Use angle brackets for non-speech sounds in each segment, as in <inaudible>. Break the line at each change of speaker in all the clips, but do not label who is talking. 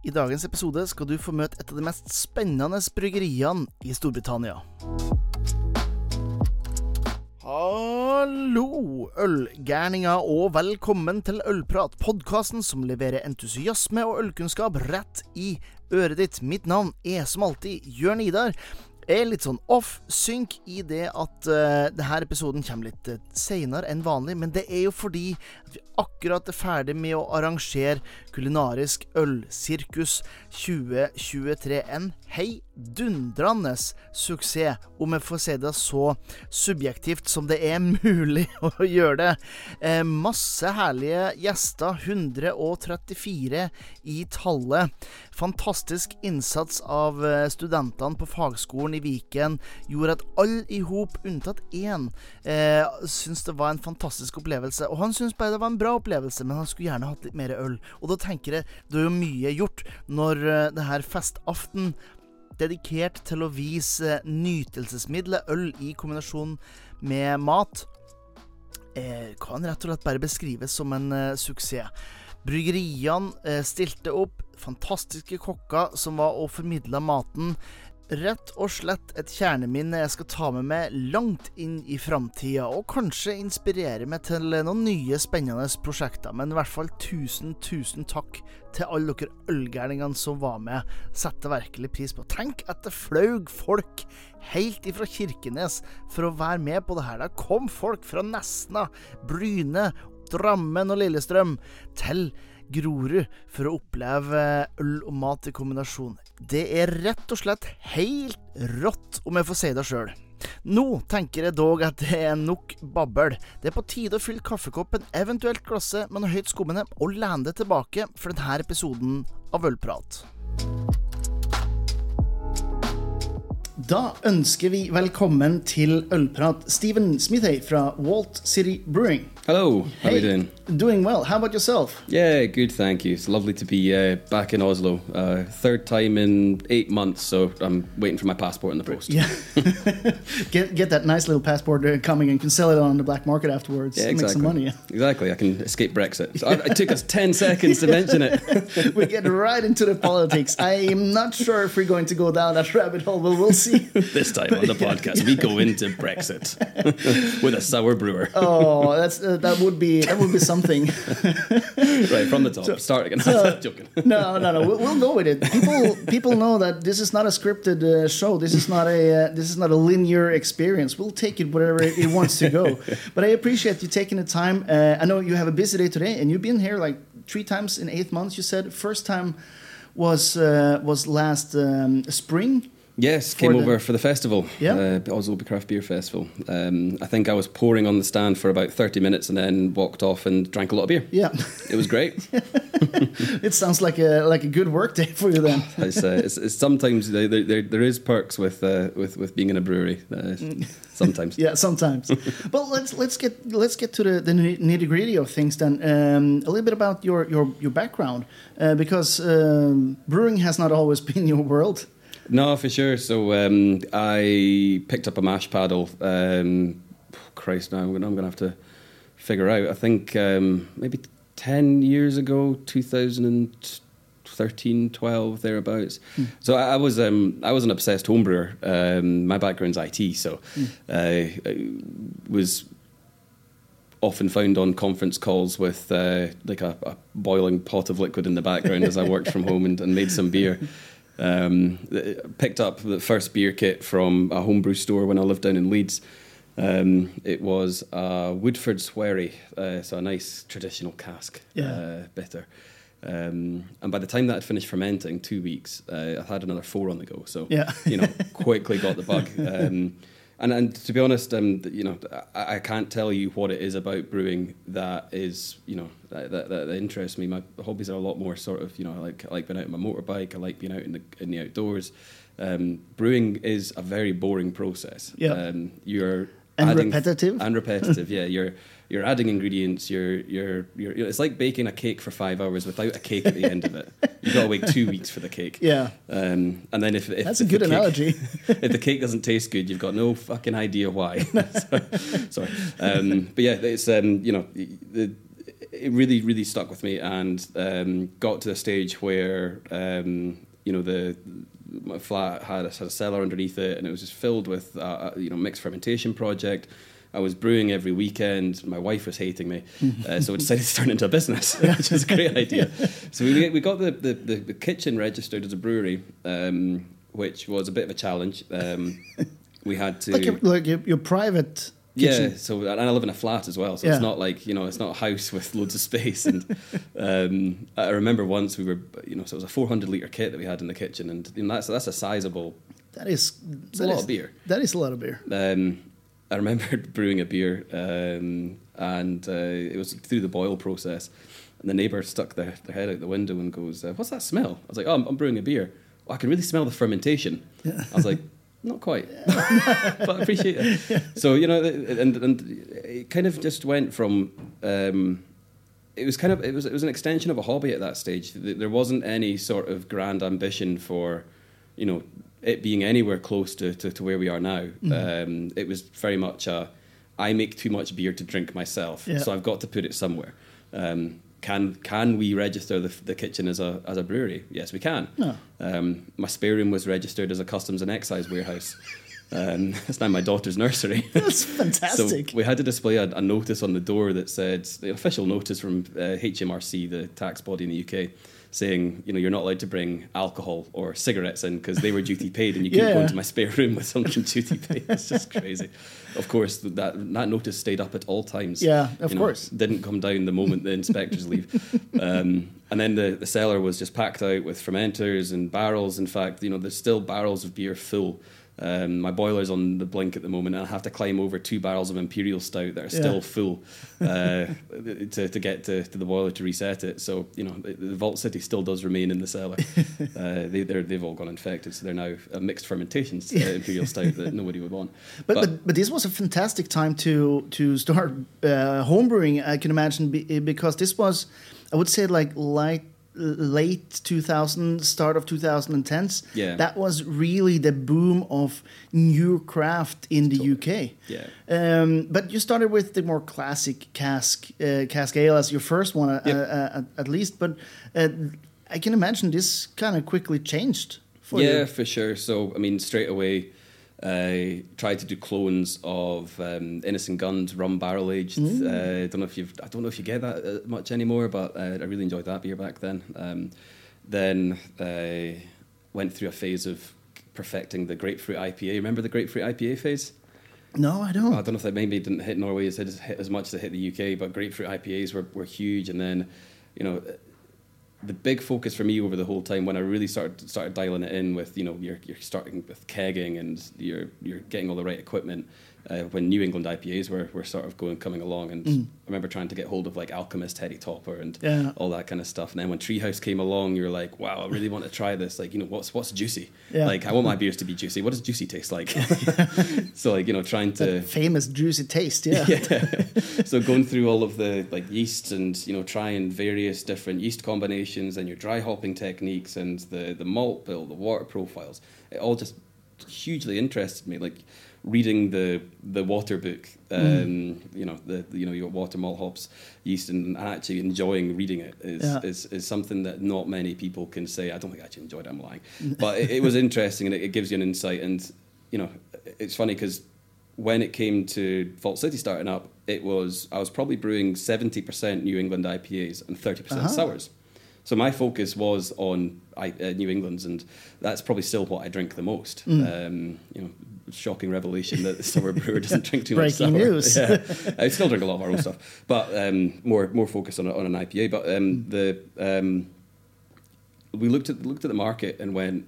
I dagens episode skal du få møte et av de mest spennende bryggeriene i Storbritannia. Hallo, ølgærninger, og velkommen til Ølprat, podkasten som leverer entusiasme og ølkunnskap rett i øret ditt. Mitt navn er som alltid Jørn Idar. Jeg er litt sånn off-synk i det at uh, denne episoden kommer litt uh, seinere enn vanlig, men det er jo fordi at vi akkurat er ferdig med å arrangere Kulinarisk ølsirkus 2023. En heidundrende suksess, om jeg får si det så subjektivt som det er mulig <laughs> å gjøre det. Eh, masse herlige gjester, 134 i tallet. Fantastisk innsats av eh, studentene på fagskolen i Viken gjorde at alle i hop, unntatt én, eh, syntes det var en fantastisk opplevelse. Og han syntes bare det var en bra opplevelse, men han skulle gjerne hatt litt mer øl. Og da tenker jeg det er jo mye gjort når uh, det her festaften dedikert til å vise nytelsesmiddelet øl i kombinasjon med mat, eh, kan rett og slett bare beskrives som en eh, suksess. Bryggeriene eh, stilte opp, fantastiske kokker som var og formidla maten. Rett og slett et kjerneminne jeg skal ta med meg langt inn i framtida, og kanskje inspirere meg til noen nye spennende prosjekter. Men i hvert fall tusen, tusen takk til alle dere ølgærningene som var med. Setter virkelig pris på. Tenk at det flaug folk helt ifra Kirkenes for å være med på det her. Det kom folk fra Nesna, Bryne, Drammen og Lillestrøm til Grorud for å oppleve øl og mat i kombinasjon. Det er rett og slett helt rått, om jeg får si det sjøl. Nå tenker jeg dog at det er nok babbel. Det er på tide å fylle kaffekoppen, eventuelt glasset, med noe høyt skummende, og lene det tilbake for denne episoden av Ølprat. Da ønsker vi velkommen til Ølprat Steven Smithay fra Walt City Brewing.
Hello, how are you doing?
Doing well. How about yourself?
Yeah, good, thank you. It's lovely to be uh, back in Oslo. Uh, third time in eight months, so I'm waiting for my passport in the post.
Yeah. <laughs> get get that nice little passport uh, coming and can sell it on the black market afterwards.
Yeah, exactly.
Make some money.
Exactly, I can escape Brexit. So I- it took us <laughs> 10 seconds to mention it. <laughs>
we get right into the politics. I am not sure if we're going to go down that rabbit hole, but we'll see.
this time on the podcast, we go into Brexit with a sour brewer.
Oh, that's uh, that would be that would be something. <laughs>
right, from the top. Start again. <laughs> Joking.
no, no, no. We'll, we'll go with it. People, people know that this is not a scripted uh, show. This is not a, uh, this is not a linear experience. We'll take it wherever it, it wants to go. <laughs> But I appreciate you taking the time. Uh, I know you have a busy day today, and you've been here like three times in eight months. You said first time was uh, was last um, spring.
Yes, came
the-
over for the festival,
Yeah.
uh, Oslo Craft Beer Festival. Um, I think I was pouring on the stand for about 30 minutes and then walked off and drank a lot of beer.
Yeah,
It was great. <laughs>
it sounds like a like a good work day for you then.
It's, uh, it's, it's sometimes there, there, there is perks with, uh, with with being in a brewery. Uh, sometimes. <laughs>
Yeah, sometimes. but let's let's get let's get to the, the nitty gritty of things then. Um, a little bit about your your your background, uh, because um, brewing has not always <laughs> been your world.
No, for sure. So um, I picked up a mash paddle. Um, Christ, now I'm gonna, have to figure out. I think um, maybe ten years ago, 2013, 12, thereabouts. So I, I was um, I was an obsessed homebrewer. Um, my background's IT, so uh, I was often found on conference calls with uh, like a, a boiling pot of liquid in the background as I worked from home and, and made some beer. <laughs> Um, picked up the first beer kit from a homebrew store when I lived down in Leeds. Um, it was a Woodforde's Wherry, uh, so a nice traditional cask
Yeah.
uh, bitter. Um, and by the time that had finished fermenting, two weeks, uh, I had another four on the go. So
Yeah.
you know, <laughs> quickly got the bug. Um, and and to be honest, um, you know, I, I can't tell you what it is about brewing that is, you know, that, that, that interests me. My hobbies are a lot more sort of, you know, I like I like being out on my motorbike. I like being out in the in the outdoors. Um, brewing is a very boring process.
Yeah.
Um, you're
And repetitive.
and repetitive. yeah, you're you're adding ingredients. You're, you're you're it's like baking a cake for five hours without a cake at the end of it. You got to wait two weeks for the cake. <laughs>
Yeah.
Um, and then if, if
That's a
if the
good
cake-
analogy. <laughs>
if the cake doesn't taste good, you've got no fucking idea why. <laughs> So- sorry, um, but yeah, it's um, you know, the, it really, really stuck with me, and um, got to a stage where um, you know the my flat had a, had a cellar underneath it, and it was just filled with uh, you know mixed fermentation project. I was brewing every weekend. My wife was hating me, <laughs> uh, so we decided to turn it into a business, <laughs> which is a great idea. <laughs> So we, we got the, the, the, the kitchen registered as a brewery, um, which was a bit of a challenge. Um, we had to
like your, like your, your private kitchen.
yeah, so and I live in a flat as well, so
Yeah.
it's not like you know it's not a house with loads of space. And um, I remember once we were, you know, so it was a 400 liter kit that we had in the kitchen, and you know, that's that's a sizable.
That is
It's a lot
is-
of beer.
That is a lot of beer.
Um, I remember <laughs> brewing a beer, um, and uh, it was through the boil process, and the neighbour stuck their, their head out the window and goes, uh, "What's that smell?" I was like, "Oh, I'm, I'm brewing a beer. Oh, I can really smell the fermentation." I was like. <laughs> Not quite, <laughs> but I appreciate it. So you know, and and it kind of just went from. Um, it was kind of it was it was an extension of a hobby at that stage. There wasn't any sort of grand ambition for, you know, it being anywhere close to, to, to where we are now. Um, it was very much a, I make too much beer to drink myself,
Yeah.
so I've got to put it somewhere. Um, can can we register the, the kitchen as a as a brewery? Yes, we can.
No.
Um, my spare room was registered as a customs and excise warehouse. Um, <laughs> it's now my daughter's nursery. <laughs>
That's fantastic.
So we had to display a, a notice on the door that said the official notice from uh, HMRC, the tax body in the UK, saying you know you're not allowed to bring alcohol or cigarettes in because they were duty paid and you couldn't go into my spare room with something duty paid. It's just crazy. Of course, that that notice stayed up at all times.
Yeah, of
You know,
course.
didn't come down the moment the inspectors leave. <laughs> Um, and then the, the cellar was just packed out with fermenters and barrels. In fact, you know, there's still barrels of beer full. Um, my boiler's on the blink at the moment, and I have to climb over two barrels of Imperial Stout that are
Yeah.
still full uh, <laughs> to, to get to, to the boiler to reset it. So, you know, the, the Vault City still does remain in the cellar. <laughs> uh, they, they're, they've all gone infected, so they're now a mixed fermentations <laughs> uh, Imperial Stout that nobody would want.
But, but but this was a fantastic time to to start uh, homebrewing. I can imagine be, because this was, I would say, like light late 2000 start of 2010s
Yeah.
that was really the boom of new craft in the uk
Yeah.
um, but you started with the more classic cask uh, cask ale as your first one uh,
Yep.
uh, at, at least but uh, i can imagine this kind of quickly changed for
yeah,
you
for sure. So, I mean, straight away, I tried to do clones of um, Innis & Gunn's rum barrel aged.
Mm.
Uh, don't know if you've, I don't know if you get that uh, much anymore, but uh, I really enjoyed that beer back then. Um, then I went through a phase of perfecting the grapefruit IPA. Remember the grapefruit IPA phase?
no i don't
I don't know if that maybe didn't hit Norway as, as, hit as much as it hit the UK, but grapefruit IPAs were, were huge. And then, you know, the big focus for me over the whole time when I really started started dialing it in with, you know, you're, you're starting with kegging and you're you're getting all the right equipment. Uh, when New England IPAs were, were sort of going coming along, and I remember trying to get hold of like Alchemist Heady Topper and
Yeah.
all that kind of stuff. And then when Treehouse came along, you were like, "Wow, I really want to try this." Like, you know, what's what's juicy?
Yeah.
Like, I want my beers to be juicy. What does juicy taste like? <laughs> so, like, you know, trying to
famous juicy taste yeah, <laughs>
yeah. so going through all of the like yeasts and you know trying various different yeast combinations and your dry hopping techniques and the the malt bill, the water profiles, it all just hugely interested me. Like reading the the water book, um, you know the you know your water malt hops yeast and actually enjoying reading it is,
Yeah.
is is something that not many people can say. I don't think I actually enjoyed it. I'm lying, but it, it was <laughs> interesting and it, it gives you an insight. And you know it's funny because when it came to Vault City starting up, it was I was probably brewing seventy percent New England IPAs and thirty percent
Uh-huh.
sours. So my focus was on I, uh, New England's, and that's probably still what I drink the most.
Mm.
Um, you know, shocking revelation that the sour brewer <laughs> doesn't drink too much
Breaking
sour.
news. <laughs>
Yeah, I still drink a lot of our own stuff, but um, more more focus on on an IPA. But um, the um, we looked at looked at the market and went,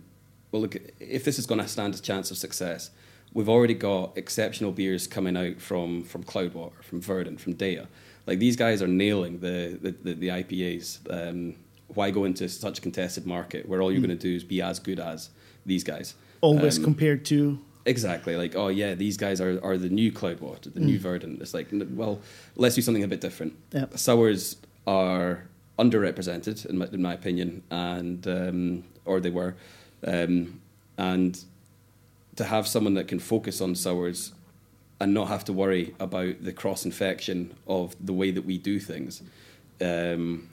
well, look, if this is going to stand a chance of success, we've already got exceptional beers coming out from from Cloudwater, from Verdant, from Deya. Like these guys are nailing the the, the, the IPAs. Um, why go into such a contested market where all you're going to do is be as good as these guys?
always
Um,
compared to
Exactly. Like, oh yeah, these guys are, are the new Cloudwater, the new Verdant. It's like, well, let's do something a bit different.
Yeah.
Sours are underrepresented, in my, in my opinion, and um, or they were, um, and to have someone that can focus on sours and not have to worry about the cross infection of the way that we do things um,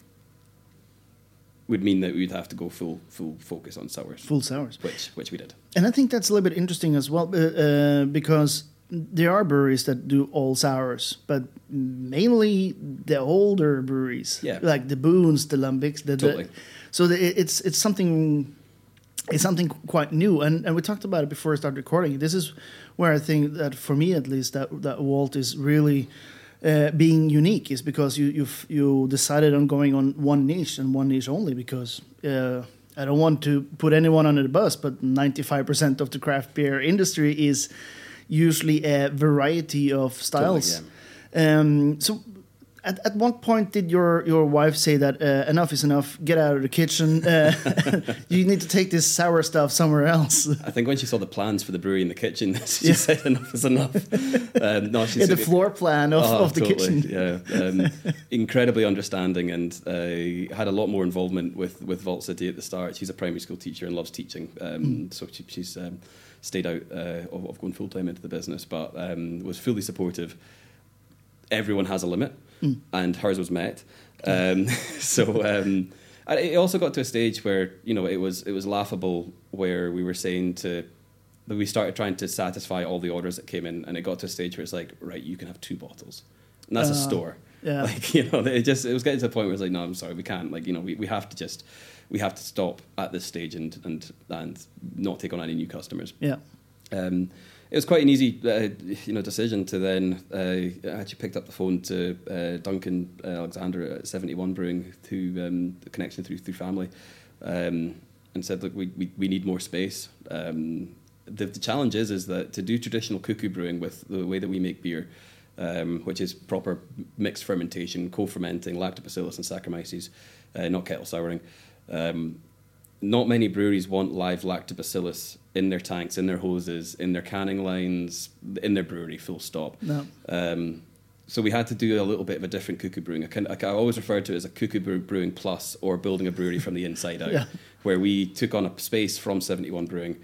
would mean that we'd have to go full full focus on sours,
Full sours.
which which we did.
And I think that's a little bit interesting as well, uh, uh, because there are breweries that do all sours, but mainly the older breweries,
Yeah.
like the Boons, the Lambics, the, the-
Totally.
so the, it's it's something it's something quite new, and, and we talked about it before I started recording. This is where I think that for me at least that that Vault is really. Uh, being unique is because you you you decided on going on one niche and one niche only because uh, I don't want to put anyone under the bus, but 95% of the craft beer industry is usually a variety of styles. um, so, at, at what point did your, your wife say that uh, enough is enough? Get out of the kitchen. Uh, <laughs> you need to take this sour stuff somewhere else. <laughs>
I think when she saw the plans for the brewery in the kitchen, <laughs> she
Yeah.
said enough is enough. Um, no, she
Yeah, the floor plan of,
Oh,
of the
totally,
kitchen.
Yeah, um, incredibly understanding, and uh, had a lot more involvement with with Vault City at the start. She's a primary school teacher and loves teaching, um,
Hmm.
so she, she's um, stayed out uh, of, of going full time into the business, but um, was fully supportive. Everyone has a limit,
Hmm.
and hers was met. Um, <laughs> so. Um, it also got to a stage where you know it was it was laughable where we were saying to that we started trying to satisfy all the orders that came in, and it got to a stage where it's like, right, you can have two bottles, and that's a
Uh,
store.
yeah. <laughs>
Like you know, it just it was getting to the point where it's like, no, I'm sorry, we can't. Like you know, we, we have to just we have to stop at this stage and and and not take on any new customers.
Yeah.
Um, it was quite an easy, uh, you know, decision to then. Uh, I actually picked up the phone to uh, Duncan uh, Alexander at Seventy One Brewing, who um, the connection through through family, um, and said, look, we, we, we need more space. Um, the, the challenge is is that to do traditional cuckoo brewing with the way that we make beer, um, which is proper mixed fermentation, co-fermenting, lactobacillus and Saccharomyces, uh, not kettle souring. Um, not many breweries want live lactobacillus in their tanks, in their hoses, in their canning lines, in their brewery. Full stop.
No.
Um, so we had to do a little bit of a different cuckoo brewing. I, can, I, I always refer to it as a cuckoo brewing plus, or building a brewery from the inside <laughs> out,
Yeah.
where we took on a space from Seventy One Brewing.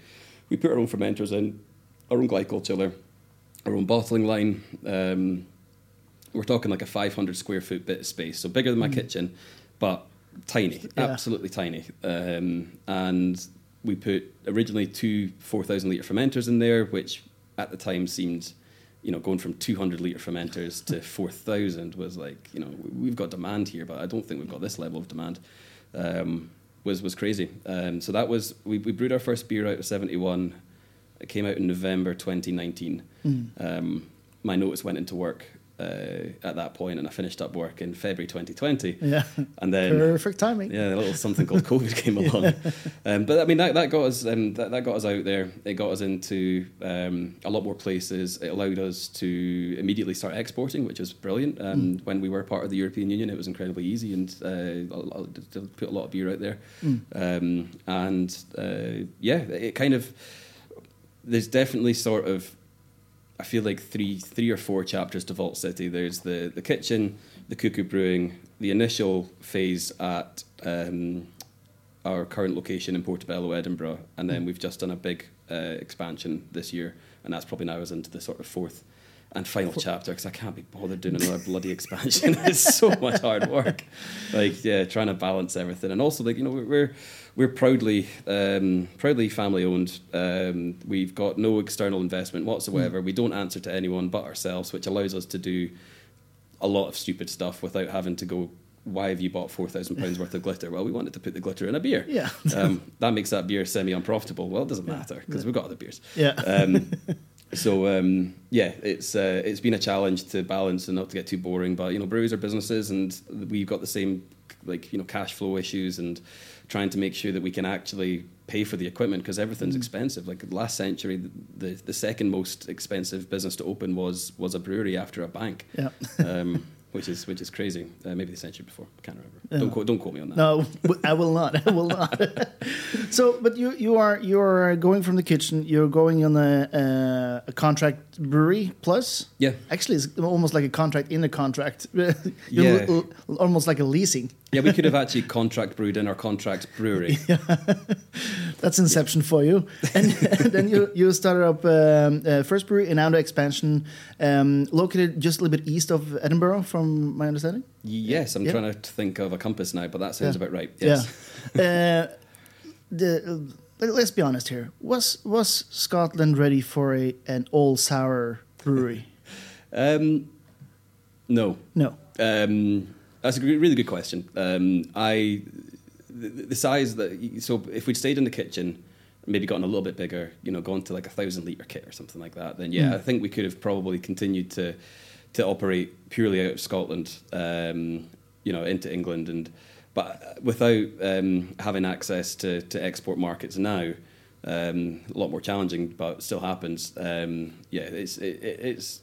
We put our own fermenters in, our own glycol chiller, our own bottling line. Um, we're talking like a 500 square foot bit of space, so bigger than my kitchen, but tiny,
Mm. Yeah.
absolutely tiny. Um, and we put originally two 4,000 litre fermenters in there, which at the time seemed, you know, going from 200 litre fermenters to <laughs> 4,000 was like, you know, we've got demand here, but I don't think we've got this level of demand. Um, was was crazy. Um, so that was we, we brewed our first beer out of 71. It came out in November 2019. Um, my notice went into work uh, at that point, and I finished up work in February 2020.
Yeah. <laughs>
And then
Perfect timing.
yeah, a little something called COVID <laughs> came along. Um, but I mean, that, that got us um, that, that got us out there. It got us into um, a lot more places. It allowed us to immediately start exporting, which was brilliant. Um, When we were part of the European Union, it was incredibly easy and uh, a- a- to put a lot of beer out there. Um, and uh, yeah, it kind of there's definitely sort of I feel like three three or four chapters to Vault City. There's the the kitchen, the cuckoo brewing, the initial phase at um, our current location in Portobello, Edinburgh, and then we've just done a big uh, expansion this year, and that's probably now is into the sort of fourth and final chapter because I can't be bothered doing another bloody expansion. <laughs> it's so much hard work, like yeah, trying to balance everything, and also like you know we're we're proudly um, proudly family owned. Um, we've got no external investment whatsoever. We don't answer to anyone but ourselves, which allows us to do a lot of stupid stuff without having to go. Why have you bought four thousand pounds worth of glitter? Well, we wanted to put the glitter in a beer.
Yeah.
um, that makes that beer semi unprofitable. Well, it doesn't matter because we've got other beers.
Yeah. <laughs>
So um, yeah, it's uh, it's been a challenge to balance and not to get too boring. But you know, breweries are businesses, and we've got the same like you know cash flow issues and trying to make sure that we can actually pay for the equipment because everything's
Mm.
expensive. Like last century, the the second most expensive business to open was was a brewery after a bank.
Yeah.
um, which is which is crazy. Uh, maybe the century before, I can't remember.
Yeah.
Don't quote don't quote me on that.
No, I will not. I will not. <laughs> so, but you you are you're going from the kitchen. You're going on a uh, a contract brewery plus.
Yeah.
Actually, it's almost like a contract in a contract. <laughs>
Yeah.
almost like a leasing.
Yeah, we could have actually contract brewed in our contract brewery. <laughs>
That's Inception for you. And, <laughs> then you, you started up um, uh, First Brewery in under expansion, um, located just a little bit east of Edinburgh, from my understanding.
Yes, I'm
Yeah.
trying to think of a compass now, but that sounds
Yeah.
about right. Yes.
Yeah. uh, the, uh, let's be honest here. Was was Scotland ready for a an all sour brewery? <laughs>
Um, no.
No.
Um, that's a really good question. Um, I the, the size that so if we'd stayed in the kitchen, maybe gotten a little bit bigger, you know, gone to like a thousand liter kit or something like that, then yeah,
Mm.
I think we could have probably continued to to operate purely out of Scotland, um, you know, into England and. But without um, having access to, to export markets now, um, a lot more challenging, but still happens. Um, yeah, it's it, it- it's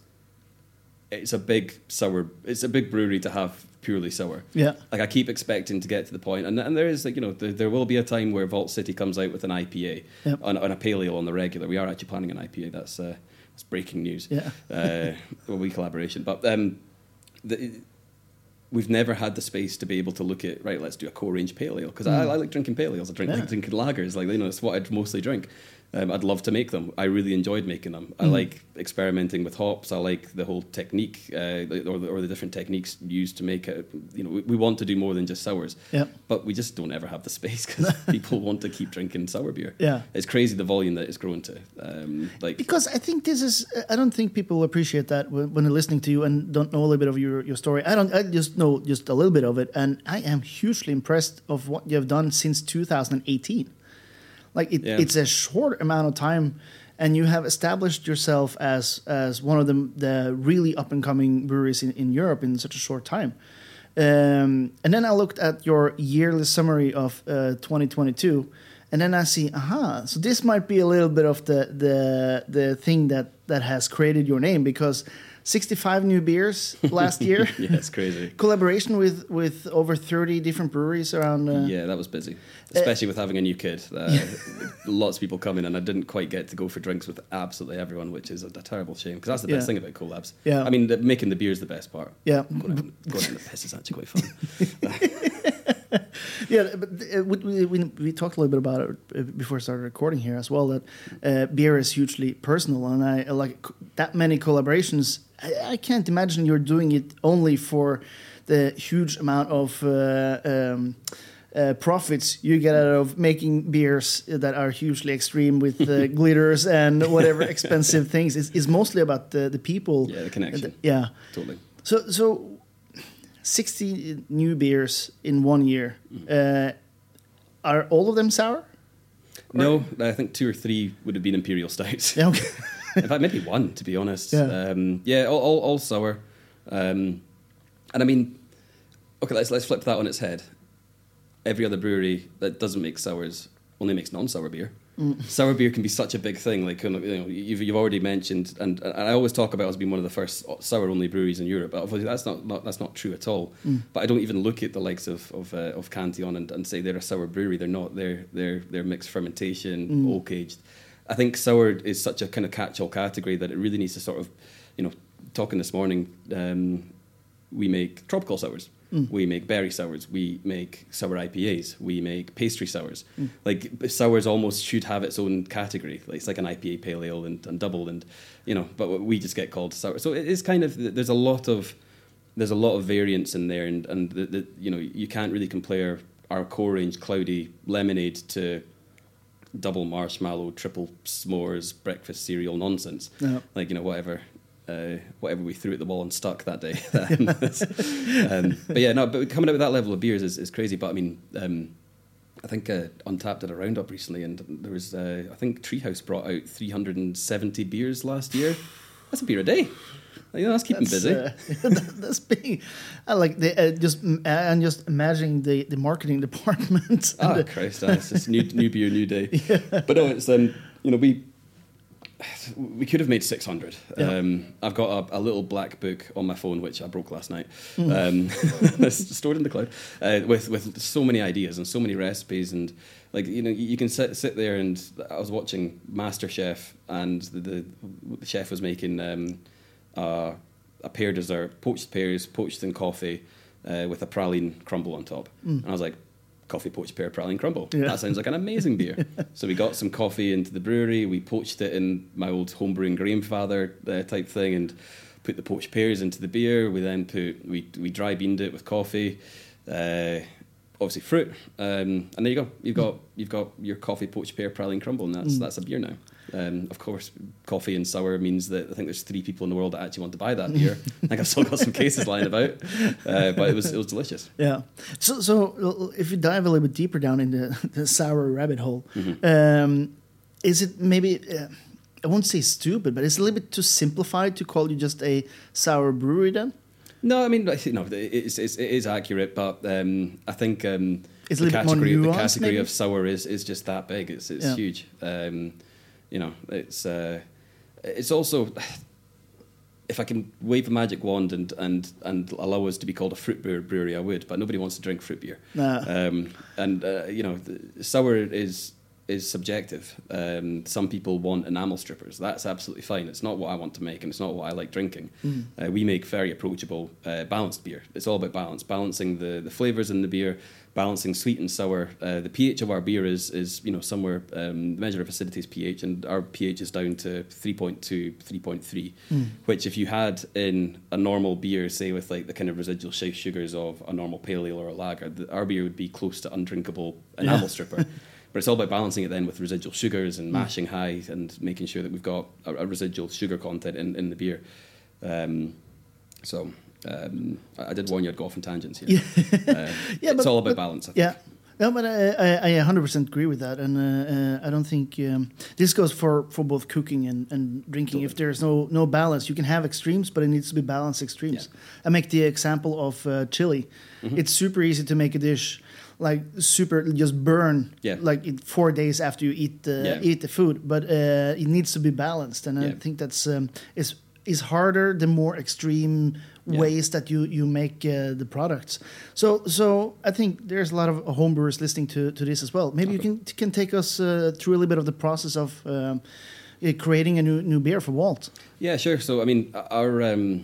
it's a big sour. It's a big brewery to have purely sour.
Yeah.
Like I keep expecting to get to the point, and and there is like you know there, there will be a time where Vault City comes out with an IPA
Yep.
on, on a pale ale on the regular. We are actually planning an IPA. That's uh, that's breaking news.
Yeah.
uh, well, we collaboration, but um, the, we've never had the space to be able to look at right. Let's do a core range pale ale because I, I like drinking pale ales. I drink
Mm. Yeah.
like drinking lagers. Like you know, it's what I'd mostly drink. Um, I'd love to make them. I really enjoyed making them.
Mm.
I like experimenting with hops. I like the whole technique uh, or, the, or the different techniques used to make it. You know, we, we want to do more than just sours.
Yep.
But we just don't ever have the space because <laughs> people want to keep drinking sour beer.
Yeah.
It's crazy the volume that it's grown to. Um, like
Because I think this is, I don't think people appreciate that when, when they're listening to you and don't know a little bit of your, your story. I don't, I just know just a little bit of it, and I am hugely impressed of what you have done since 2018. Like it,
Yeah.
it's a short amount of time, and you have established yourself as as one of the the really up and coming breweries in, in Europe in such a short time. Um, and then I looked at your yearly summary of uh, 2022, and then I see, aha, so this might be a little bit of the the the thing that that has created your name because 65 new beers <laughs> last year.
yeah, it's crazy. <laughs>
Collaboration with with over 30 different breweries around. Uh,
Yeah, that was busy, especially with having a new kid. Uh, <laughs> lots of people coming, and I didn't quite get to go for drinks with absolutely everyone, which is a, a terrible shame because that's the best
Yeah.
thing about collabs.
Yeah.
I mean, the, making the beer is the best part.
Yeah.
going out, going out in the piss is actually quite fun. <laughs>
Yeah, but uh, we, we, we talked a little bit about it uh, before I started recording here as well. That uh, beer is hugely personal, and I I like that many collaborations. I, I can't imagine you're doing it only for the huge amount of uh, um, uh, profits you get out of making beers that are hugely extreme with uh, <laughs> glitters and whatever expensive things. It's, mostly about the the people.
Yeah, the connection.
Yeah.
totally.
So, so 60 new beers in one year. Uh, are all of them sour?
No, I think two or three would have been imperial stouts.
Yeah, okay. <laughs>
In fact, maybe one to be honest.
Yeah.
um, yeah all, all, all sour. Um, and I mean, okay, let's let's flip that on its head. Every other brewery that doesn't make sours only makes non-sour beer. Sour beer can be such a big thing. Like you know, you've, you've already mentioned, and, and I always talk about us being one of the first sour-only breweries in Europe. But obviously, that's not, not that's not true at all. But I don't even look at the likes of of, uh, of Cantillon and, and say they're a sour brewery. They're not. They're they're they're mixed fermentation, oak aged. I think sour is such a kind of catch-all category that it really needs to sort of, you know, talking this morning. Um, we make tropical sours. Mm. We make berry sours. We make sour IPAs. We make pastry sours. Mm. Like sours almost should have its own category. Like it's like an IPA pale ale and, and double and you know, but we just get called sour. So it is kind of there's a lot of there's a lot of variance in there, and and the, the, you know you can't really compare our core range cloudy lemonade to double marshmallow, triple s'mores, breakfast cereal nonsense.
No.
Like you know whatever. Uh, whatever we threw at the wall and stuck that day. <laughs> Um, but yeah, no. But coming up with that level of beers is, is crazy. But I mean, um, I think uh, Untappd did a roundup recently, and there was uh, I think Treehouse brought out 370 beers last year. That's a beer a day. You know, that's keeping
That's,
busy.
uh, <laughs> that's. I like the uh, just and just imagining the, the marketing <laughs> department.
Ah,
the-
Christ, it's just new, new beer, new day. But no, it's um, you know, we <sighs> we could have made six hundred.
Yeah.
Um, I've got a, a little black book on my phone which I broke last night,
Hmm.
um, <laughs> it's stored in the cloud, uh, with with so many ideas and so many recipes and like you know you can sit sit there and I was watching MasterChef and the, the, the chef was making um, uh, a pear dessert, poached pears, poached in coffee, uh, with a praline crumble on top, and I was like. Coffee poached pear praline crumble.
Yeah.
That sounds like an amazing beer. <laughs> so we got some coffee into the brewery. We poached it in my old homebrewing Grainfather uh, type thing, and put the poached pears into the beer. We then put we we dry beaned it with coffee. Uh, obviously fruit, um, and there you go. You've got you've got your coffee poached pear praline crumble, and that's that's a beer now. Um, of course, coffee and sour means that I think there's three people in the world that actually want to buy that <laughs> beer. I think I've still got some cases lying about, uh, but it was it was delicious.
Yeah. So, so if you dive a little bit deeper down in <laughs> the, sour rabbit hole, um, is it maybe uh, I won't say stupid, but it's a little bit too simplified to call you just a sour brewery then?
No, I mean, you know, it's, it's, it is accurate, but um, I think um,
It's
the
little bit more
category, the category
maybe?
of sour is, is just that big. It's it's
Yeah.
huge. Um, you know, it's uh, it's also if I can wave a magic wand and, and, and allow us to be called a fruit beer brewery, I would. But nobody wants to drink fruit beer.
Nah.
Um, and uh, you know, sour is is subjective. Um, some people want enamel strippers. That's absolutely fine. It's not what I want to make, and it's not what I like drinking. Uh, we make very approachable, uh, balanced beer. It's all about balance, balancing the, the flavors in the beer, balancing sweet and sour. Uh, the pH of our beer is is you know somewhere um, the measure of acidity is pH, and our pH is down to 3.2, 3.3, which if you had in a normal beer, say with like the kind of residual sugars of a normal pale ale or a lager, the, our beer would be close to undrinkable enamel
Yeah.
stripper. <laughs> But it's all about balancing it then with residual sugars and mashing high and making sure that we've got a, a residual sugar content in, in the beer. Um, so um, I, did warn you I'd go off on tangents here. <laughs> Uh,
Yeah,
it's
but-
all about
but-
balance. I think.
Yeah. No, but I, I, I 100% agree with that, and uh, uh, I don't think um, this goes for, for both cooking and, and drinking. If there's no no balance, you can have extremes, but it needs to be balanced extremes. I make the example of uh, chili.
Mm-hmm.
It's super easy to make a dish like super just burn
Yeah.
like four days after you eat the
Yeah.
eat the food, but uh, it needs to be balanced, and I think that's um, is is harder the more extreme
Yeah.
ways that you you make uh, the products. So so I think there's a lot of homebrewers listening to, to this as well. Maybe you can can take us uh, through a little bit of the process of um, uh, creating a new new beer for Vault.
Yeah, sure. So I mean, our um,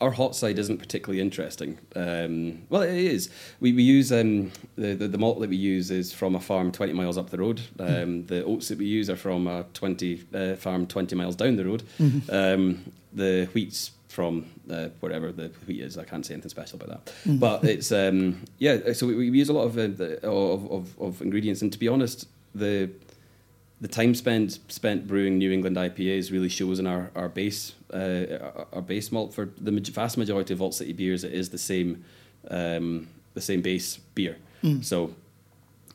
our hot side isn't particularly interesting. Um, well, it is. We we use um, the, the the malt that we use is from a farm twenty miles up the road. Um, The oats that we use are from a twenty uh, farm twenty miles down the road. Um, the wheat's from uh, wherever the wheat is. I can't say anything special about that. But it's um, yeah. So we, we use a lot of, uh, the, of of of ingredients, and to be honest, the the time spent spent brewing New England IPAs really shows in our our base uh, our, base malt for the vast majority of Vault City beers. It is the same um, the same base beer. So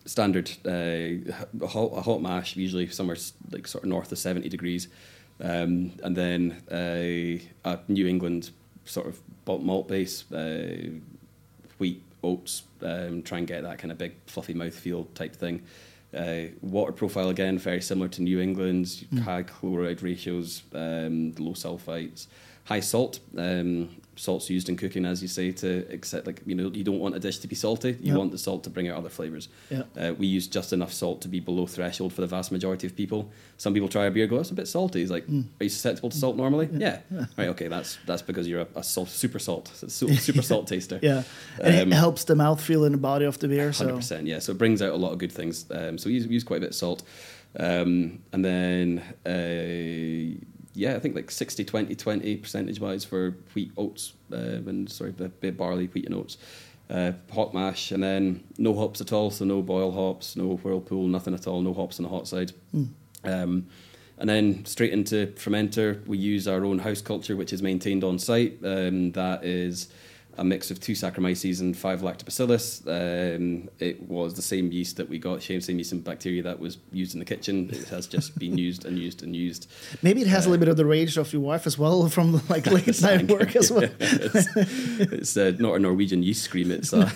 standard uh, a hot, a hot mash usually somewhere like sort of north of seventy degrees, um, and then uh, a New England sort of malt- malt base. Uh, wheat, oats, um, try and get that kind of big fluffy mouthfeel type thing. Uh, water profile again, very similar to New England's, high chloride ratios, um, low sulfites, high salt. Um, salt's used in cooking, as you say, to accept like you know you don't want a dish to be salty. You
Yeah.
want the salt to bring out other flavors.
Yeah.
Uh, we use just enough salt to be below threshold for the vast majority of people. Some people try a beer, go, "It's a bit salty." It's like,
Mm.
"Are you susceptible to salt normally?" Yeah. Right. Okay. That's that's because you're a, a salt, super salt, <laughs> super salt taster.
Yeah, and
Um,
it helps the mouthfeel and the body of the beer. So
Hundred percent, yeah. So it brings out a lot of good things. Um, so we use, we use quite a bit of salt, um, and then uh, yeah, I think like 60, 20, 20 percentage wise for wheat, oats, um, and sorry, the bit barley, wheat, and oats. Uh, hot mash, and then no hops at all. So no boil hops, no whirlpool, nothing at all. No hops on the hot side. Um, and then straight into fermenter, we use our own house culture, which is maintained on site. Um, that is a mix of two Saccharomyces and five Lactobacillus. Um, it was the same yeast that we got, same same yeast and bacteria that was used in the kitchen. It has just <laughs> been used and used and used.
maybe it has a little bit of the rage of your wife as well from like <laughs> late night work as well. <laughs>
it's it's uh, not a Norwegian yeast scream. It's uh,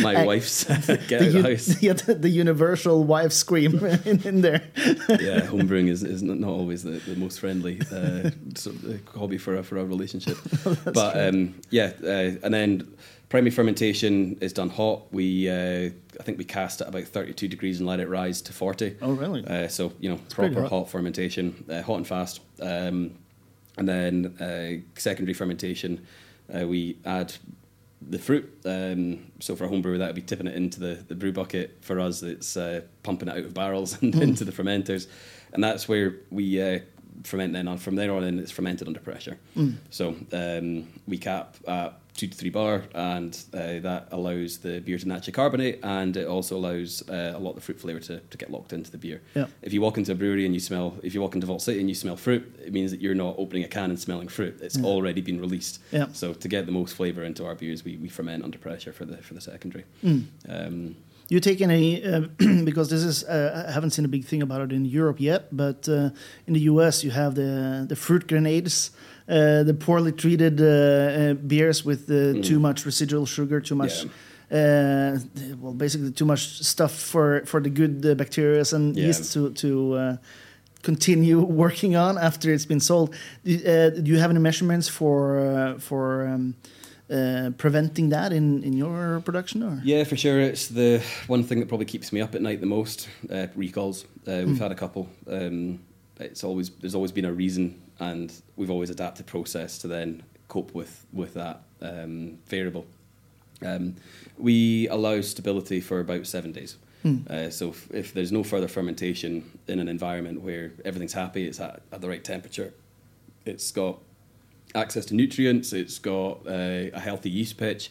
my
I-
wife's get
The,
out of the
u-
house.
yeah, the, the universal wife scream in, in there.
yeah, homebrewing is, is not always the, the most friendly uh, sort of, uh, hobby for a, for a relationship. but um, yeah, uh, and then primary fermentation is done hot. We uh, I think we cast at about 32 degrees and let it rise to 40.
Oh, really?
Uh, so you know,
pretty
proper
hot.
hot. fermentation, uh, hot and fast. Um, and then uh, secondary fermentation, uh, we add the fruit. Um, so for a home brewer, that would be tipping it into the, the brew bucket. For us, it's uh, pumping it out of barrels <laughs> and into the fermenters, and that's where we uh, ferment. Then on from there on in, it's fermented under pressure. So um, we cap at two to three bar, and uh, that allows the beer to naturally carbonate, and it also allows uh, a lot of the fruit flavour to, to get locked into the beer.
Yeah.
If you walk into a brewery and you smell, if you walk into Vault City and you smell fruit, it means that you're not opening a can and smelling fruit. It's already been released.
Yeah.
So to get the most flavour into our beers, we, we ferment under pressure for the for the secondary.
Mm.
Um,
You take any uh, <clears throat> because this is uh, I haven't seen a big thing about it in Europe yet, but uh, in the U.S. you have the the fruit grenades, uh, the poorly treated uh, uh, beers with uh, too much residual sugar, too much. Uh, well, basically, too much stuff for for the good uh, bacteria and
Yeah.
yeast to to uh, continue <laughs> working on after it's been sold. Do, uh, do you have any measurements for uh, for um, uh, preventing that in in your production? Or
yeah, for sure. It's the one thing that probably keeps me up at night the most. Uh, recalls. Uh, we've had a couple. Um, it's always there's always been a reason, and we've always adapted process to then cope with with that um, variable. Um, we allow stability for about seven days. Uh, so if, if there's no further fermentation in an environment where everything's happy, it's at, at the right temperature, it's got access to nutrients, it's got uh, a healthy yeast pitch.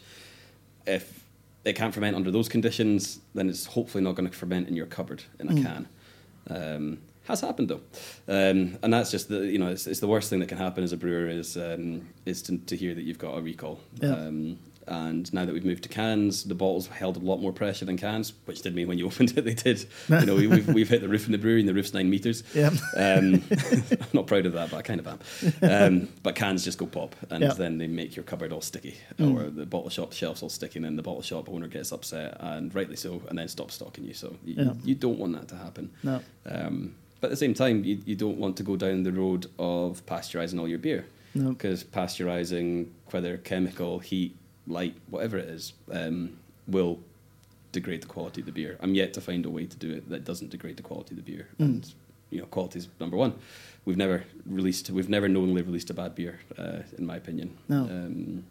If it can't ferment under those conditions, then it's hopefully not going to ferment in your cupboard in a can. Um, has happened though, um, and that's just the you know it's, it's the worst thing that can happen as a brewer is um, is to, to hear that you've got a recall.
Yeah.
And now that we've moved to cans, the bottles held a lot more pressure than cans, which did mean when you <laughs> opened it, they did. You know, we, we've, we've hit the roof in the brewery, and the roof's nine meters.
Yeah.
Um, <laughs> I'm not proud of that, but I kind of am. Um, but cans just go pop, and
Yeah.
then they make your cupboard all sticky,
Mm.
or the bottle shop shelves all sticky, and then the bottle shop owner gets upset, and rightly so, and then stops stocking you. So you,
Yeah.
you don't want that to happen.
no.
Um, but at the same time, you, you don't want to go down the road of pasteurizing all your beer.
No.
Because pasteurizing, whether chemical, heat, light, whatever it is, um, will degrade the quality of the beer. I'm yet to find a way to do it that doesn't degrade the quality of the beer.
Mm.
And you know, quality is number one. We've never released, we've never knowingly released a bad beer, uh, in my opinion.
No.
Um,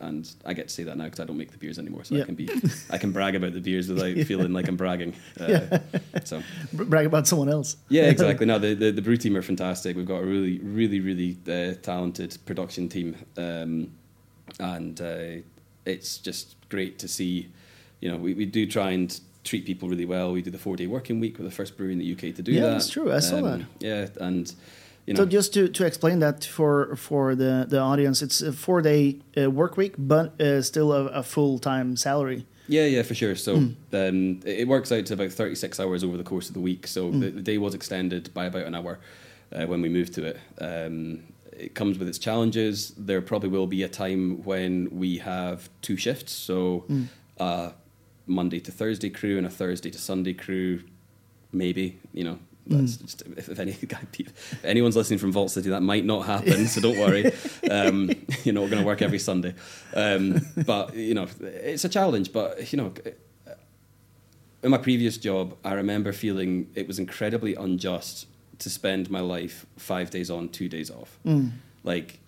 and I get to say that now because I don't make the beers anymore, so
Yeah.
I can be, I can brag about the beers without <laughs> feeling like I'm bragging. Uh, So
Br- brag about someone else.
yeah, <laughs> exactly. No, the, the the brew team are fantastic. We've got a really, really, really uh, talented production team, um, and uh, it's just great to see. You know, we, we do try and treat people really well. We do the four day working week. We're the first brewery in the UK to do
Yeah,
that. Yeah,
that's true. I saw that.
Yeah, and you know,
So just to, to explain that for for the, the audience, it's a four day uh, work week, but uh, still a, a full time salary.
Yeah, yeah, for sure. So
Hmm.
um, it works out to about 36 hours over the course of the week. So
Hmm.
the, the day was extended by about an hour uh, when we moved to it. Um, it comes with its challenges. There probably will be a time when we have two shifts. So a Monday to Thursday crew and a Thursday to Sunday crew, maybe, you know. That's just, if, if, any, <laughs> if anyone's listening from Vault City, that might not happen, so don't worry. <laughs> Um, <laughs> you know, we're going to work every Sunday. Um, but, you know, it's a challenge. But, you know, in my previous job, I remember feeling it was incredibly unjust to spend my life five days on, two days off. Like,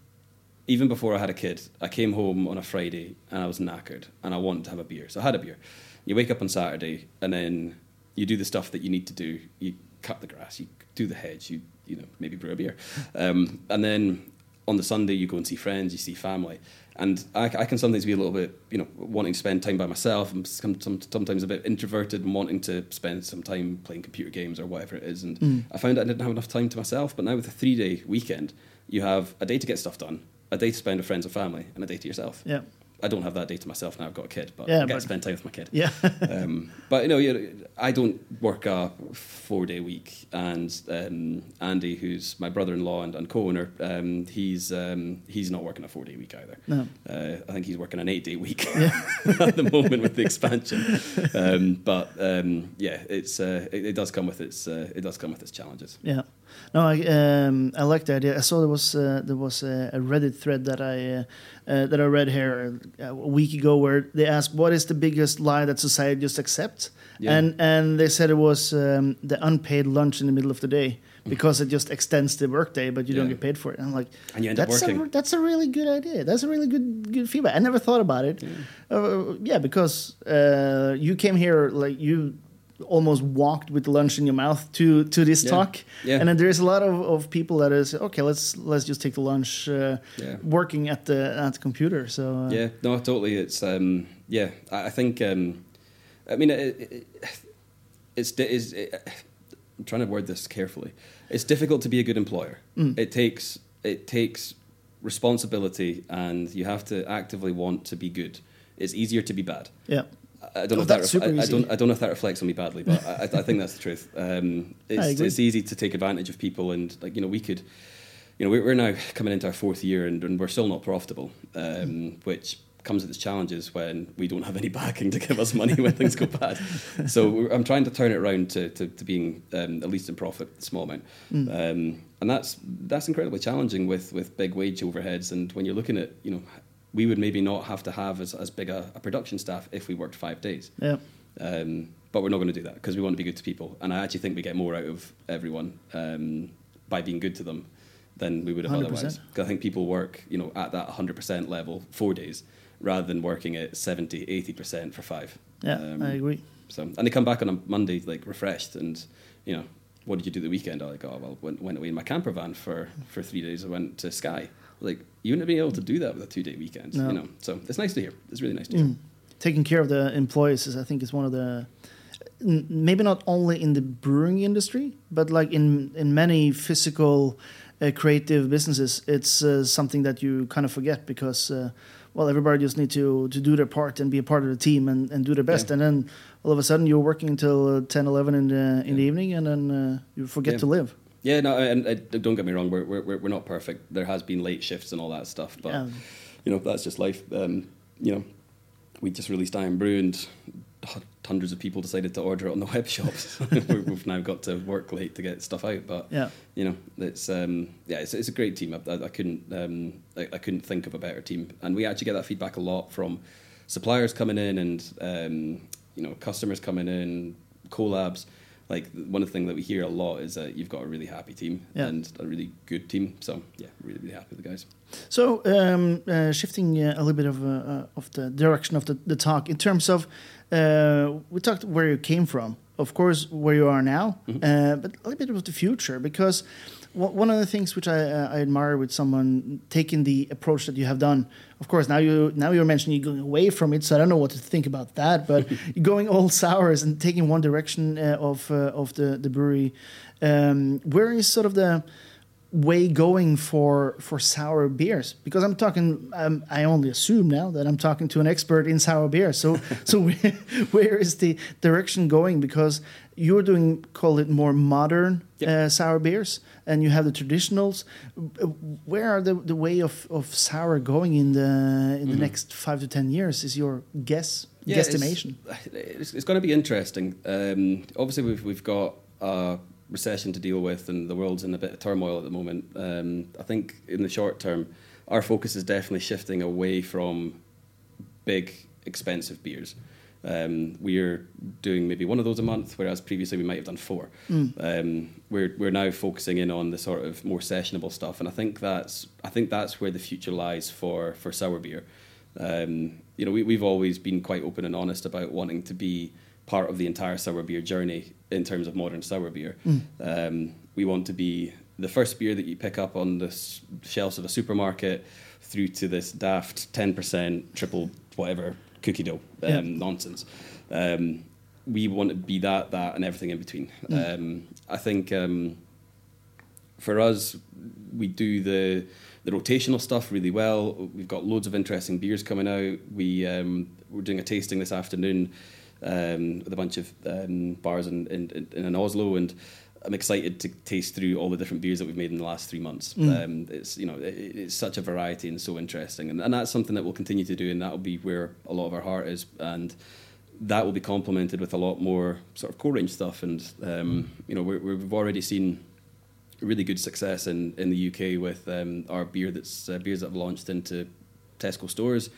even before I had a kid, I came home on a Friday and I was knackered and I wanted to have a beer. So I had a beer. You wake up on Saturday and then you do the stuff that you need to do. You cut the grass, you do the hedge, you you know maybe brew a beer, <laughs> um, and then on the Sunday you go and see friends, you see family, and I, I can sometimes be a little bit you know wanting to spend time by myself. I'm some, some, sometimes a bit introverted and wanting to spend some time playing computer games or whatever it is. And hmm. I found I didn't have enough time to myself. But now with a three day weekend, you have a day to get stuff done, a day to spend with friends and family, and a day to yourself.
Yeah.
I don't have that day to myself now. I've got a kid, but
Yeah,
I get to spend time with my kid
Yeah. <laughs>
um, but you know, you I don't work a four day week, and um, Andy, who's my brother in law and, and co owner, um, he's um, he's not working a four day week either.
No.
Uh, I think he's working an eight day week <laughs> at the moment with the expansion. Um, but um, yeah, it's uh, it, it does come with its uh, it does come with its challenges.
Yeah, no, I um, I like the idea. I saw there was uh, there was a, a Reddit thread that I uh, uh, that I read here a week ago where they asked what is the biggest lie that society just accepts,
Yeah.
and and they said it was um, the unpaid lunch in the middle of the day, because it just extends the workday, but you don't get paid for it. And I'm like,
And you end up
that's
working.
A, that's a really good idea. That's a really good good feedback. I never thought about it. Uh, yeah, because uh, you came here like you almost walked with lunch in your mouth to to this
Yeah.
talk,
Yeah.
and then there's a lot of, of people that is okay. Let's let's just take the lunch uh,
Yeah.
working at the at the computer. So uh,
Yeah, no, totally. It's um, yeah. I, I think um, I mean it, it, it's is. It, I'm trying to word this carefully. It's difficult to be a good employer. It takes it takes responsibility, and you have to actively want to be good. It's easier to be bad.
yeah.
I- don't know
Oh,
if that ref- I, I don't I don't know if that reflects on me badly, but I, I think that's the truth. <laughs> Um, it's, it's easy to take advantage of people, and like you know, we could, you know, we're, we're now coming into our fourth year, and, and we're still not profitable, um, which comes with its challenges when we don't have any <laughs> backing to give us money when things go bad. <laughs> So I'm trying to turn it around to, to, to being um, at least in profit, a small amount, um, and that's that's incredibly challenging with with big wage overheads, and when you're looking at you know. We would maybe not have to have as, as big a, a production staff if we worked five days.
Yeah.
Um, but we're not going to do that because we want to be good to people. And I actually think we get more out of everyone um, by being good to them than we would have
100%.
otherwise. 'Cause I think people work, you know, at that 100% level four days rather than working at 70, 80% for five.
Yeah,
Um,
I agree.
So, and they come back on a Monday like refreshed and, you know, what did you do the weekend? I'm like, oh, well, went, went away in my camper van for, for three days. I went to Skye. Like, you wouldn't be able to do that with a two day weekend,
No.
you know. So it's nice to hear. It's really nice to hear.
Mm. Taking care of the employees is, I think, is one of the maybe not only in the brewing industry, but like in in many physical, uh, creative businesses, it's uh, something that you kind of forget because. Uh, well, everybody just need to, to do their part and be a part of the team and, and do their best.
Yeah.
And then all of a sudden you're working until uh, 10, 11 in the, in the evening and then uh, you forget
Yeah.
to live.
Yeah, no, and, and don't get me wrong, we're, we're, we're not perfect. There has been late shifts and all that stuff, but
Yeah.
you know that's just life. Um, you know, we just released Iron Brew, and hundreds of people decided to order it on the <laughs> web shops. <laughs> We- We've now got to work late to get stuff out, but
Yeah.
you know, it's um, yeah, it's, it's a great team. I, I, I couldn't um, I, I couldn't think of a better team, and we actually get that feedback a lot from suppliers coming in and um, you know customers coming in, collabs. Like one of the things that we hear a lot is that you've got a really happy team
Yeah.
and a really good team. So yeah, really really happy with the guys.
So, um, uh, shifting uh, a little bit of uh, of the direction of the, the talk in terms of uh, we talked where you came from, of course, where you are now, uh, but a little bit of the future because one of the things which I, uh, I admire with someone taking the approach that you have done. Of course, now you now you're mentioning you're going away from it, so I don't know what to think about that. But <laughs> going all sours and taking one direction uh, of uh, of the the brewery. Um, where is sort of the way going for for sour beers because I'm talking um, I only assume now that I'm talking to an expert in sour beer so <laughs> so where, where is the direction going because you're doing call it more modern
Yep.
uh, sour beers and you have the traditionals where are the, the way of, of sour going in the in the next five to ten years is your guess
Yeah,
guesstimation
It's, it's, it's going to be interesting. Um, obviously, we've we've got a recession to deal with, and the world's in a bit of turmoil at the moment. Um, I think in the short term, our focus is definitely shifting away from big, expensive beers. Um, we're doing maybe one of those a month, whereas previously we might have done four. Um, we're we're now focusing in on the sort of more sessionable stuff, and I think that's I think that's where the future lies for for sour beer. Um, you know, we, we've always been quite open and honest about wanting to be part of the entire sour beer journey in terms of modern sour beer. Um, we want to be the first beer that you pick up on the s- shelves of a supermarket through to this daft 10% triple whatever cookie dough um,
Yeah.
nonsense. Um, we want to be that, that, and everything in between. Um, I think um, for us, we do the the rotational stuff really well. We've got loads of interesting beers coming out. We um, we're doing a tasting this afternoon um, with a bunch of um, bars in, in, in, in Oslo, and I'm excited to taste through all the different beers that we've made in the last three months. Um, it's you know it, it's such a variety and so interesting, and, and that's something that we'll continue to do, and that will be where a lot of our heart is, and that will be complemented with a lot more sort of core range stuff, and um, you know we're, we've already seen really good success in, in the UK with um, our beer that's uh, beers that have launched into Tesco stores.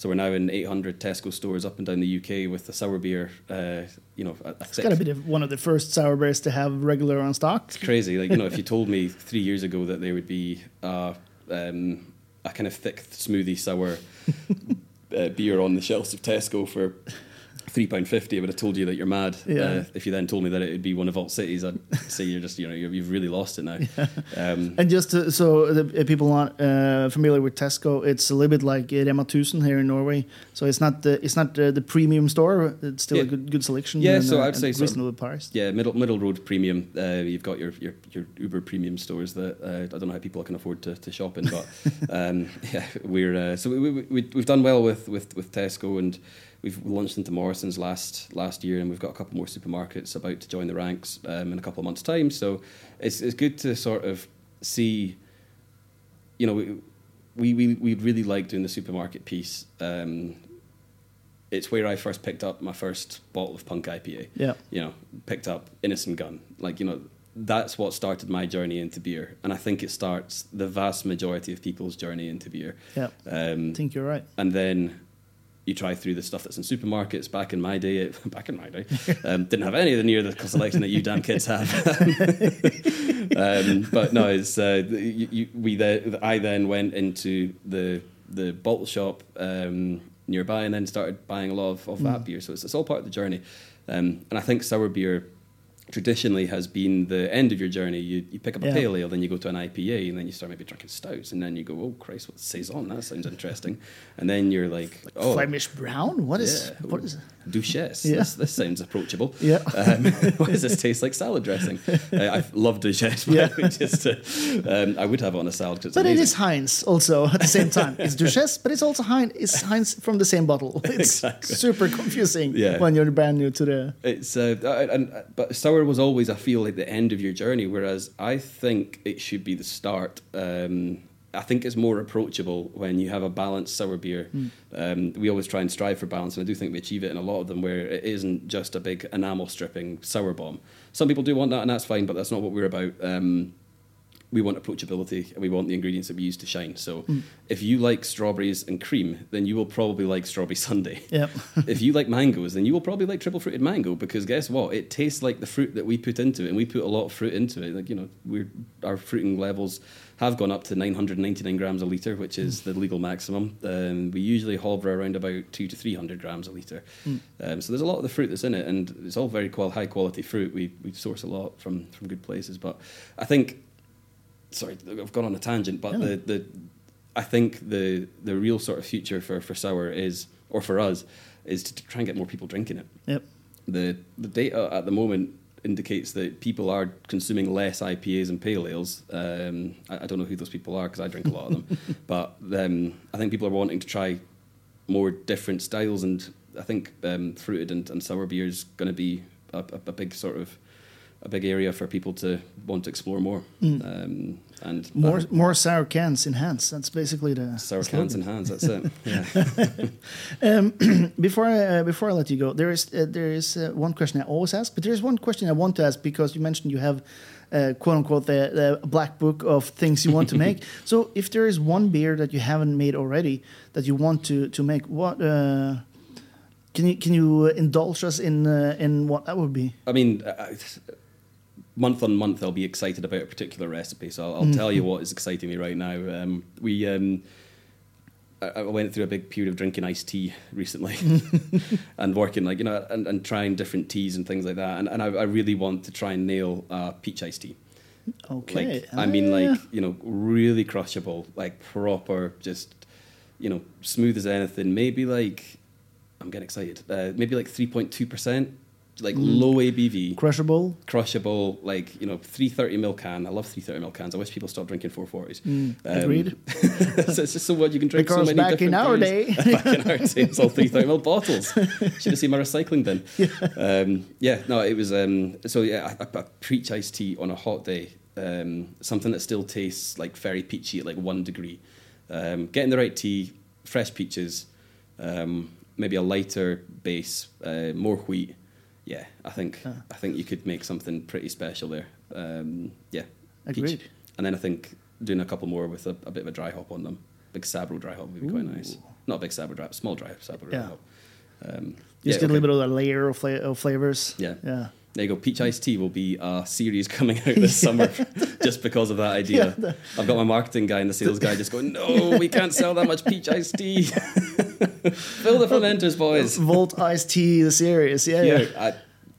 So we're now in 800 Tesco stores up and down the UK with the sour beer. Uh, you know, a, a
It's got to be the, one of the first sour beers to have regular on stock.
It's crazy. Like you know, if you told me three years ago that there would be uh, um, a kind of thick smoothie sour <laughs> uh, beer on the shelves of Tesco for three pound fifty, I would have told you that you're mad.
Yeah.
Uh, if you then told me that it would be one of Vault City's, I'd <laughs> say you're just you know you're, you've really lost it now. <laughs> Um,
And just to, so the uh, people not uh, familiar with Tesco, it's a little bit like uh, Rema 1000 here in Norway. So it's not the it's not the, the premium store. It's still a good good selection.
Yeah,
and,
so
uh,
I'd say
reasonable price.
yeah, middle middle road premium. Uh, you've got your, your your Uber premium stores that uh, I don't know how people can afford to, to shop in, but <laughs> um, yeah, we're uh, so we, we, we we've done well with, with, with Tesco and we've launched into Morrisons last last year, and we've got a couple more supermarkets about to join the ranks um, in a couple of months' time. So it's it's good to sort of see, you know, we we we, really like doing the supermarket piece. Um, it's where I first picked up my first bottle of Punk IPA
Yeah.
you know, picked up Innis & Gunn. Like, you know, that's what started my journey into beer. And I think it starts the vast majority of people's journey into beer.
Yeah.
Um,
I think you're right.
and then you try through the stuff that's in supermarkets. Back in my day, it, <laughs> back in my day, um, didn't have any of the near the selection that you damn kids have. <laughs> um, but no, it's uh, you, you, we. The, I then went into the the bottle shop um, nearby, and then started buying a lot of, of that beer. So it's, it's all part of the journey. Um, and I think sour beer traditionally has been the end of your journey. You, you pick up a
Yeah.
pale ale, then you go to an IPA, and then you start maybe drinking stouts, and then you go, oh Christ, what saison? That sounds interesting. And then you're like, oh,
Flemish brown. What is
yeah,
what is?
Duchesse.
Yeah.
This, this sounds approachable.
Yeah.
Um, <laughs> why does this <laughs> taste like salad dressing? Uh, I love Duchesse.
Yeah. <laughs>
Just, uh, um, I would have it on a salad because it's
But
amazing.
is Heinz also at the same time. It's Duchesse, but it's also Heinz. It's Heinz from the same bottle. It's
Exactly.
super confusing
Yeah.
when you're brand new to the.
It's uh, and but sour was always I feel like the end of your journey, whereas I think it should be the start. Um, I think it's more approachable when you have a balanced sour beer. Um, we always try and strive for balance, and I do think we achieve it in a lot of them, where it isn't just a big enamel stripping sour bomb. Some people do want that, and that's fine, but that's not what we're about. Um, we want approachability and we want the ingredients that we use to shine. So if you like strawberries and cream, then you will probably like strawberry <laughs> sundae.
Yep.
if you like mangoes, then you will probably like triple fruited mango because guess what? It tastes like the fruit that we put into it, and we put a lot of fruit into it. Like you know, we're our fruiting levels have gone up to 999 grams a liter, which is the legal maximum. Um, we usually hover around about two to 300 grams a liter. Um, so there's a lot of the fruit that's in it, and it's all very qual- high quality fruit. We we source a lot from from good places, but I think sorry, I've gone on a tangent, but the, the I think the the real sort of future for, for sour is, or for us, is to try and get more people drinking it.
Yep.
The the data at the moment indicates that people are consuming less IPAs and pale ales. Um, I, I don't know who those people are because I drink a lot of them, <laughs> but um, I think people are wanting to try more different styles, and I think um, fruited and, and sour beer is going to be a, a, a big sort of a big area for people to want to explore more. Um, and
Mm. More
that-
more sour cans in hands. That's basically the
sour
slogan.
cans in hands. That's it. <laughs> Yeah. <laughs>
Um, <clears throat> before I, uh, before I let you go, there is uh, there is uh, one question I always ask, but there is one question I want to ask because you mentioned you have uh, quote unquote the, the black book of things you want to make. <laughs> so if there is one beer that you haven't made already that you want to to make, what uh, can you can you indulge us in uh, in what that would be?
I mean, month on month, I'll be excited about a particular recipe. So I'll, I'll tell you what is exciting me right now. Um, we, um, I, I went through a big period of drinking iced tea <laughs> recently, <laughs> and working like you know, and, and trying different teas and things like that. And, and I, I really want to try and nail uh, peach iced tea.
Okay,
Like I mean,
Ah.
like you know, really crushable, like proper, just you know, smooth as anything. Maybe like I'm getting excited. Uh, maybe like three point two percent, like low ABV
crushable.
crushable, like you know, three thirty ml can. I love three thirty ml cans. I wish people stopped drinking four forties.
Mm, agreed. <laughs>
so it's just so what you can drink
Because
so many
back in
different
our
beers.
day- <laughs>
back in our day, it's all three thirty ml bottles. <laughs> Should have seen my recycling bin. Um, yeah, no, it was. Um, so yeah, I, I, I preach iced tea on a hot day. Um, something that still tastes like very peachy at like one degree. Um, getting the right tea, fresh peaches, um, maybe a lighter base, uh, more wheat. Yeah, I think
Ah.
I think you could make something pretty special there. Um, yeah, peach.
Agreed.
And then I think doing a couple more with a, a bit of a dry hop on them. Big Sabro dry hop would be quite nice. Not a big sour dry, small dry sour dry hop. Um,
Just
yeah,
get a little bit of a layer of, fla- of flavors.
Yeah.
Yeah.
There you go. Peach iced tea will be a series <laughs> coming out this summer <laughs> just because of that <laughs> idea.
Yeah.
I've got my marketing guy and the sales guy just going, no, we can't sell that much peach iced tea. <laughs> Fill the fermenters, boys.
Vault iced tea, the series. Yeah, yeah.
I,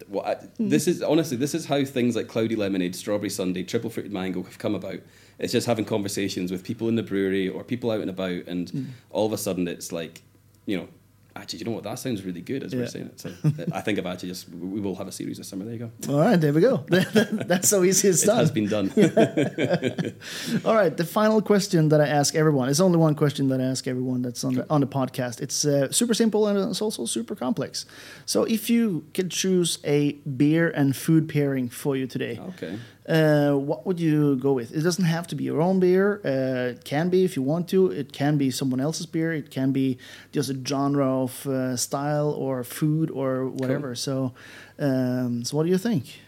well, I, this is honestly this is how things like cloudy lemonade, strawberry sundae, triple fruited mango have come about. It's just having conversations with people in the brewery or people out and about, and
Hmm.
all of a sudden it's like, you know, actually, you know what? That sounds really good as
Yeah.
we're saying it. So I think I've actually just we will have a series this summer. There you go.
All right, there we go. <laughs> That's so easy it's
It has been done. <laughs>
All right, the final question that I ask everyone. It's only one question that I ask everyone that's on the, on the podcast. It's uh, super simple and it's also super complex. So, if you could choose a beer and food pairing for you today,
okay.
Uh, what would you go with? It doesn't have to be your own beer. Uh, it can be if you want to. It can be someone else's beer. It can be just a genre of uh, style or food or whatever. So, um, so what do you think?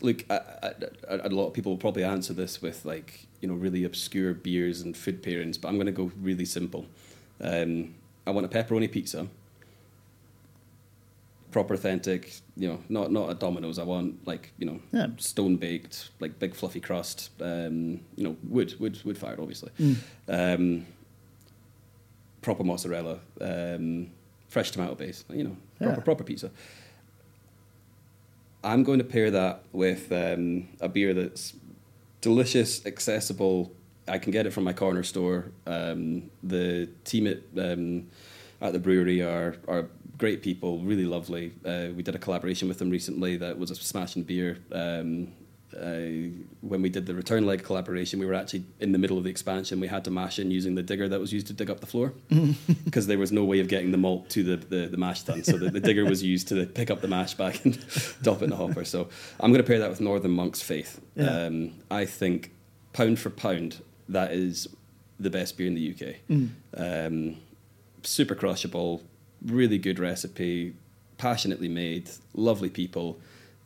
Look, I, I, I, a lot of people will probably answer this with like you know really obscure beers and food pairings, but I'm going to go really simple. Um, I want a pepperoni pizza, proper authentic. You know, not not a Domino's. I want like you know
Yeah.
stone baked, like big fluffy crust. Um, you know, wood wood wood fired, obviously. Um, proper mozzarella, um, fresh tomato base. You know, proper
Yeah.
proper pizza. I'm going to pair that with um, a beer that's delicious, accessible. I can get it from my corner store. Um, the team at um, at the brewery are are great people, really lovely. Uh, we did a collaboration with them recently that was a smashing beer. Um, uh, when we did the return leg collaboration, we were actually in the middle of the expansion. We had to mash in using the digger that was used to dig up the floor <laughs> because there was no way of getting the malt to the, the, the mash tun. So the, the digger was used to pick up the mash back and <laughs> dump it in the hopper. So I'm going to pair that with Northern Monk's Faith.
Yeah.
Um, I think pound for pound, that is the best beer in the UK. Um, super crushable, really good recipe, passionately made, lovely people.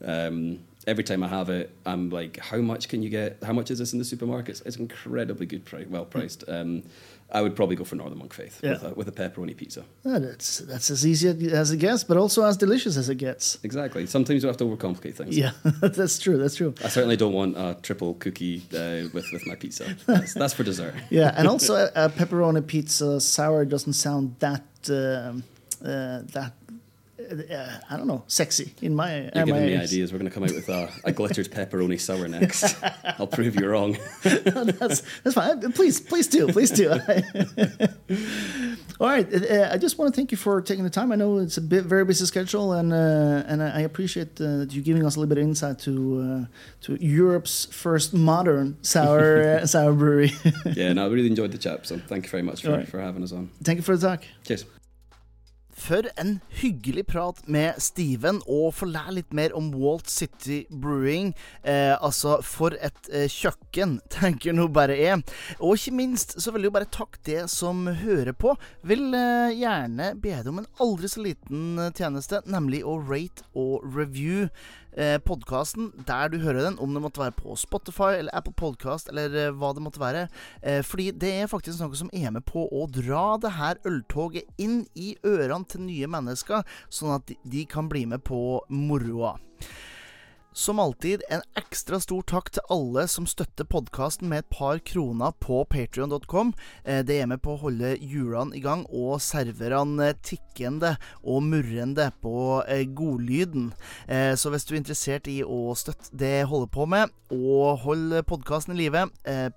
Um, every time I have it, I'm like, how much can you get? How much is this in the supermarkets? It's incredibly good, pri- well priced. Um, I would probably go for Northern Monk Faith with, a, with a pepperoni pizza.
Yeah, that's that's as easy as it gets, but also as delicious as it gets.
Exactly. Sometimes you have to overcomplicate things.
Yeah, <laughs> that's true. That's true.
I certainly don't want a triple cookie uh, with, with my pizza. <laughs> That's, that's for dessert.
Yeah, and also a, a pepperoni pizza sour doesn't sound that um, uh, that uh, I don't know sexy in my.
You're
my
giving me
ears.
ideas. We're going to come out with a, a glittered pepperoni sour next. <laughs> I'll prove you wrong. <laughs>
that's that's fine. Please, please do, please do. <laughs> All right, uh, I just want to thank you for taking the time. I know it's a bit very busy schedule, and uh, and I appreciate uh, you giving us a little bit of insight to uh, to Europe's first modern sour uh, sour brewery.
Yeah, no, I really enjoyed the chat. So thank you very much for,
right.
for having us on.
thank you for the talk.
Cheers.
For en hyggelig prat med Steven, og få lære litt mer om Walt City Brewing. Eh, altså, for et eh, kjøkken, <laughs> tenker nå bare jeg. Og ikke minst så vil jeg jo bare takke det som hører på. Vil eh, gjerne be deg om en aldri så liten eh, tjeneste, nemlig å rate og review eh, podkasten der du hører den, om det måtte være på Spotify eller Apple Podcast eller eh, hva det måtte være. Eh, fordi det er faktisk noe som er med på å dra det her øltoget inn i ørene til nye mennesker, sånn at de, kan bli med på moroa. Som alltid, en ekstra stor takk til alle som støtter podkasten med et par kroner på patrion.com. Eh, Det er med på å holde hjulene i gang og serverne tikkende og murrende på eh, godlyden. Eh, Så hvis du er interessert i å støtte det jeg holder på med, og holde podkasten i live,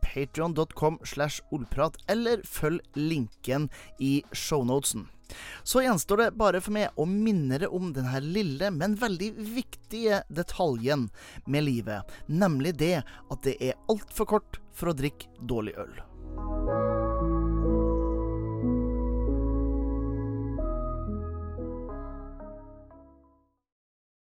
patrion.com slash ordprat, eller følg linken i shownotesen. Så gjenstår det bare for meg å minne dere om denne lille, men veldig viktige detaljen med livet, nemlig det at det er altfor kort for å drikke dårlig øl.